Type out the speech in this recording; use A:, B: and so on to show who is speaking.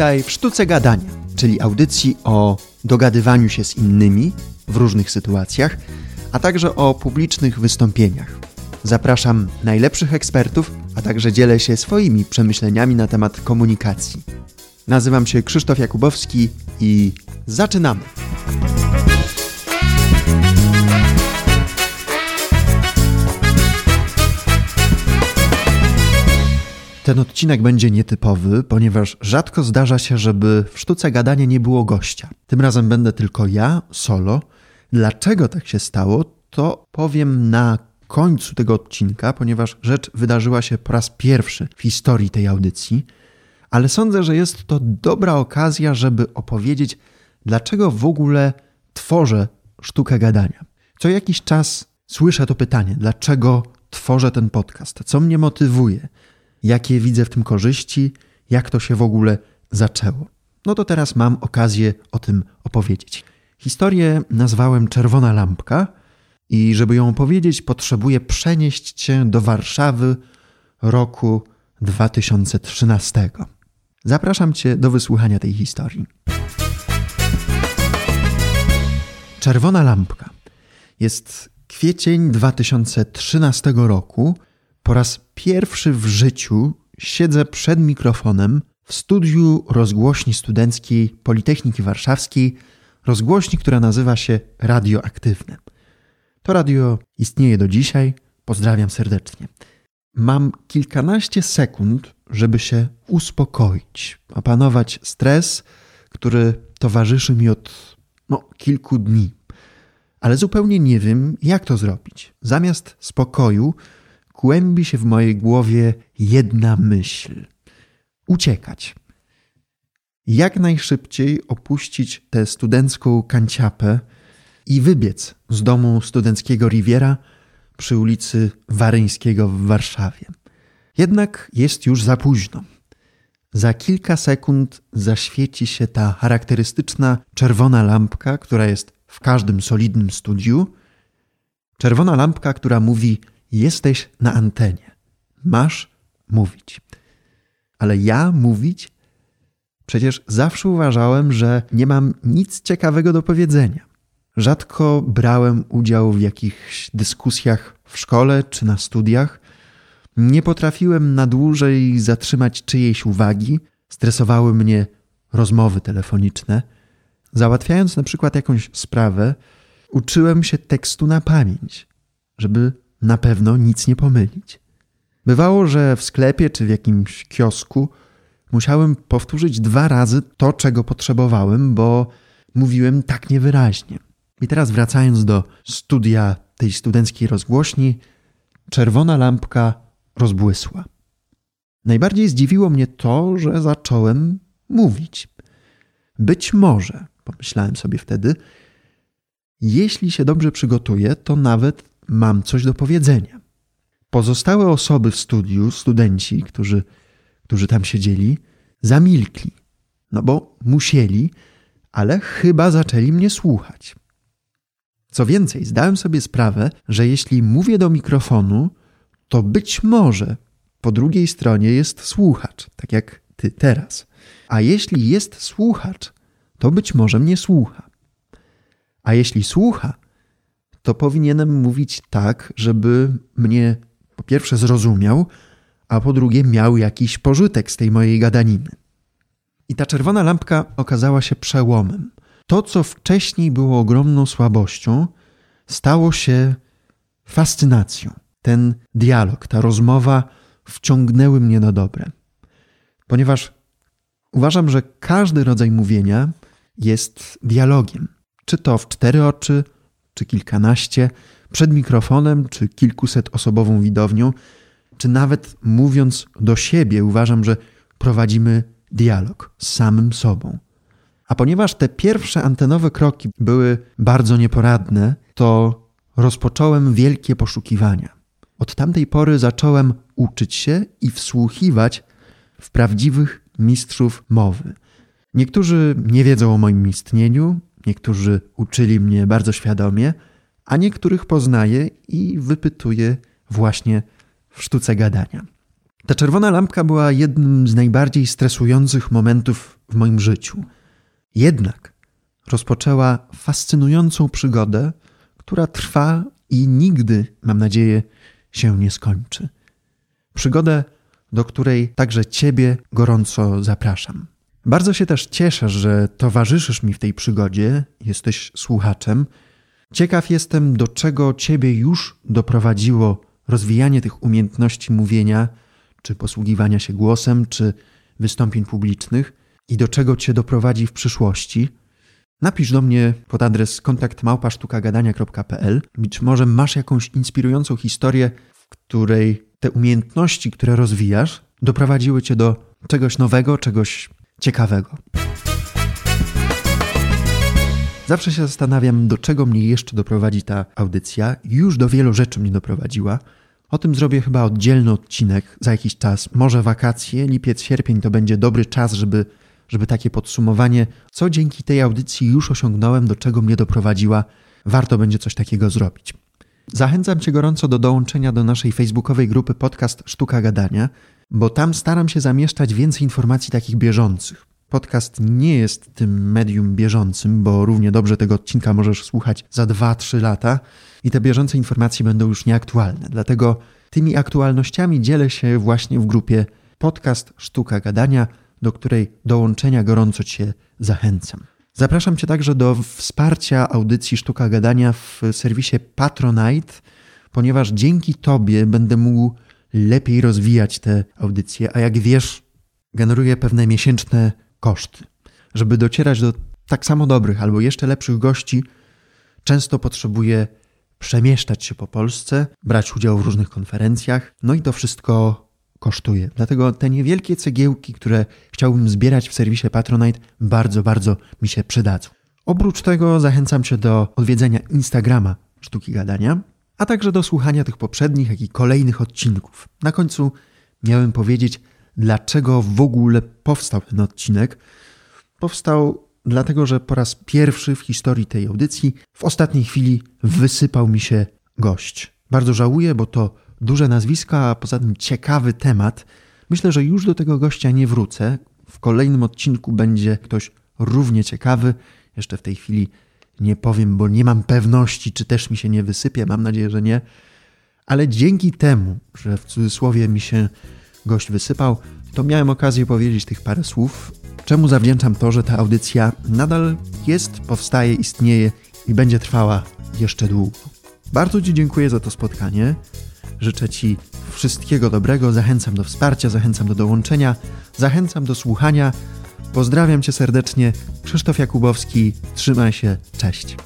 A: Witaj w Sztuce Gadania, czyli audycji o dogadywaniu się z innymi w różnych sytuacjach, a także o publicznych wystąpieniach. Zapraszam najlepszych ekspertów, a także dzielę się swoimi przemyśleniami na temat komunikacji. Nazywam się Krzysztof Jakubowski i zaczynamy! Ten odcinek będzie nietypowy, ponieważ rzadko zdarza się, żeby w sztuce gadania nie było gościa. Tym razem będę tylko ja, solo. Dlaczego tak się stało, to powiem na końcu tego odcinka, ponieważ rzecz wydarzyła się po raz pierwszy w historii tej audycji, ale sądzę, że jest to dobra okazja, żeby opowiedzieć, dlaczego w ogóle tworzę sztukę gadania. Co jakiś czas słyszę to pytanie, dlaczego tworzę ten podcast, co mnie motywuje, jakie widzę w tym korzyści, jak to się w ogóle zaczęło. No to teraz mam okazję o tym opowiedzieć. Historię nazwałem Czerwona Lampka i żeby ją opowiedzieć, potrzebuję przenieść się do Warszawy roku 2013. Zapraszam Cię do wysłuchania tej historii. Czerwona Lampka jest kwiecień 2013 roku po raz pierwszy w życiu siedzę przed mikrofonem w studiu rozgłośni studenckiej Politechniki Warszawskiej, rozgłośni, która nazywa się Radioaktywne. To radio istnieje do dzisiaj. Pozdrawiam serdecznie. Mam kilkanaście sekund, żeby się uspokoić, opanować stres, który towarzyszy mi od no, kilku dni. Ale zupełnie nie wiem, jak to zrobić. Zamiast spokoju kłębi się w mojej głowie jedna myśl: uciekać. Jak najszybciej opuścić tę studencką kanciapę i wybiec z domu studenckiego Riviera przy ulicy Waryńskiego w Warszawie. Jednak jest już za późno. Za kilka sekund zaświeci się ta charakterystyczna czerwona lampka, która jest w każdym solidnym studiu. Czerwona lampka, która mówi: Jesteś na antenie. Masz mówić. Ale ja mówić? Przecież zawsze uważałem, że nie mam nic ciekawego do powiedzenia. Rzadko brałem udział w jakichś dyskusjach w szkole czy na studiach. Nie potrafiłem na dłużej zatrzymać czyjejś uwagi. Stresowały mnie rozmowy telefoniczne. Załatwiając na przykład jakąś sprawę, uczyłem się tekstu na pamięć, żeby na pewno nic nie pomylić. Bywało, że w sklepie czy w jakimś kiosku musiałem powtórzyć dwa razy to, czego potrzebowałem, bo mówiłem tak niewyraźnie. I teraz wracając do studia tej studenckiej rozgłośni, czerwona lampka rozbłysła. Najbardziej zdziwiło mnie to, że zacząłem mówić. Być może, pomyślałem sobie wtedy, jeśli się dobrze przygotuję, to nawet mam coś do powiedzenia. Pozostałe osoby w studiu, studenci, którzy, którzy tam siedzieli, zamilkli. No bo musieli, ale chyba zaczęli mnie słuchać. Co więcej, zdałem sobie sprawę, że jeśli mówię do mikrofonu, to być może po drugiej stronie jest słuchacz, tak jak ty teraz. A jeśli jest słuchacz, to być może mnie słucha. A jeśli słucha, to powinienem mówić tak, żeby mnie po pierwsze zrozumiał, a po drugie miał jakiś pożytek z tej mojej gadaniny. I ta czerwona lampka okazała się przełomem. To, co wcześniej było ogromną słabością, stało się fascynacją. Ten dialog, ta rozmowa wciągnęły mnie na dobre. Ponieważ uważam, że każdy rodzaj mówienia jest dialogiem. Czy to w cztery oczy, czy kilkanaście, przed mikrofonem, czy kilkuset osobową widownią, czy nawet mówiąc do siebie, uważam, że prowadzimy dialog z samym sobą. A ponieważ te pierwsze antenowe kroki były bardzo nieporadne, to rozpocząłem wielkie poszukiwania. Od tamtej pory zacząłem uczyć się i wsłuchiwać w prawdziwych mistrzów mowy. Niektórzy nie wiedzą o moim istnieniu, niektórzy uczyli mnie bardzo świadomie, a niektórych poznaję i wypytuję właśnie w sztuce gadania. Ta czerwona lampka była jednym z najbardziej stresujących momentów w moim życiu. Jednak rozpoczęła fascynującą przygodę, która trwa i nigdy, mam nadzieję, się nie skończy. Przygodę, do której także Ciebie gorąco zapraszam. Bardzo się też cieszę, że towarzyszysz mi w tej przygodzie, jesteś słuchaczem. Ciekaw jestem, do czego Ciebie już doprowadziło rozwijanie tych umiejętności mówienia, czy posługiwania się głosem, czy wystąpień publicznych i do czego Cię doprowadzi w przyszłości. Napisz do mnie pod adres kontaktmałpasztukagadania.pl. Być może masz jakąś inspirującą historię, w której te umiejętności, które rozwijasz, doprowadziły cię do czegoś nowego, czegoś ciekawego. Zawsze się zastanawiam, do czego mnie jeszcze doprowadzi ta audycja. Już do wielu rzeczy mnie doprowadziła. O tym zrobię chyba oddzielny odcinek za jakiś czas. Może wakacje, lipiec, sierpień to będzie dobry czas, żeby, żeby takie podsumowanie, co dzięki tej audycji już osiągnąłem, do czego mnie doprowadziła. Warto będzie coś takiego zrobić. Zachęcam Cię gorąco do dołączenia do naszej facebookowej grupy podcast Sztuka Gadania, bo tam staram się zamieszczać więcej informacji takich bieżących. Podcast nie jest tym medium bieżącym, bo równie dobrze tego odcinka możesz słuchać za 2-3 lata i te bieżące informacje będą już nieaktualne. Dlatego tymi aktualnościami dzielę się właśnie w grupie Podcast Sztuka Gadania, do której dołączenia gorąco Cię zachęcam. Zapraszam Cię także do wsparcia audycji Sztuka Gadania w serwisie Patronite, ponieważ dzięki Tobie będę mógł lepiej rozwijać te audycje, a jak wiesz, generuję pewne miesięczne koszty. Żeby docierać do tak samo dobrych albo jeszcze lepszych gości, często potrzebuję przemieszczać się po Polsce, brać udział w różnych konferencjach, no i to wszystko kosztuje. Dlatego te niewielkie cegiełki, które chciałbym zbierać w serwisie Patronite, bardzo, bardzo mi się przydadzą. Oprócz tego zachęcam Cię do odwiedzenia Instagrama Sztuki Gadania, a także do słuchania tych poprzednich, jak i kolejnych odcinków. Na końcu miałem powiedzieć, dlaczego w ogóle powstał ten odcinek. Powstał dlatego, że po raz pierwszy w historii tej audycji w ostatniej chwili wysypał mi się gość. Bardzo żałuję, bo to duże nazwisko, a poza tym ciekawy temat. Myślę, że już do tego gościa nie wrócę. W kolejnym odcinku będzie ktoś równie ciekawy. Jeszcze w tej chwili nie powiem, bo nie mam pewności, czy też mi się nie wysypie. Mam nadzieję, że nie. Ale dzięki temu, że w cudzysłowie mi się gość wysypał, to miałem okazję powiedzieć tych parę słów, czemu zawdzięczam to, że ta audycja nadal jest, powstaje, istnieje i będzie trwała jeszcze długo. Bardzo Ci dziękuję za to spotkanie. Życzę Ci wszystkiego dobrego, zachęcam do wsparcia, zachęcam do dołączenia, zachęcam do słuchania. Pozdrawiam Cię serdecznie. Krzysztof Jakubowski, trzymaj się, cześć.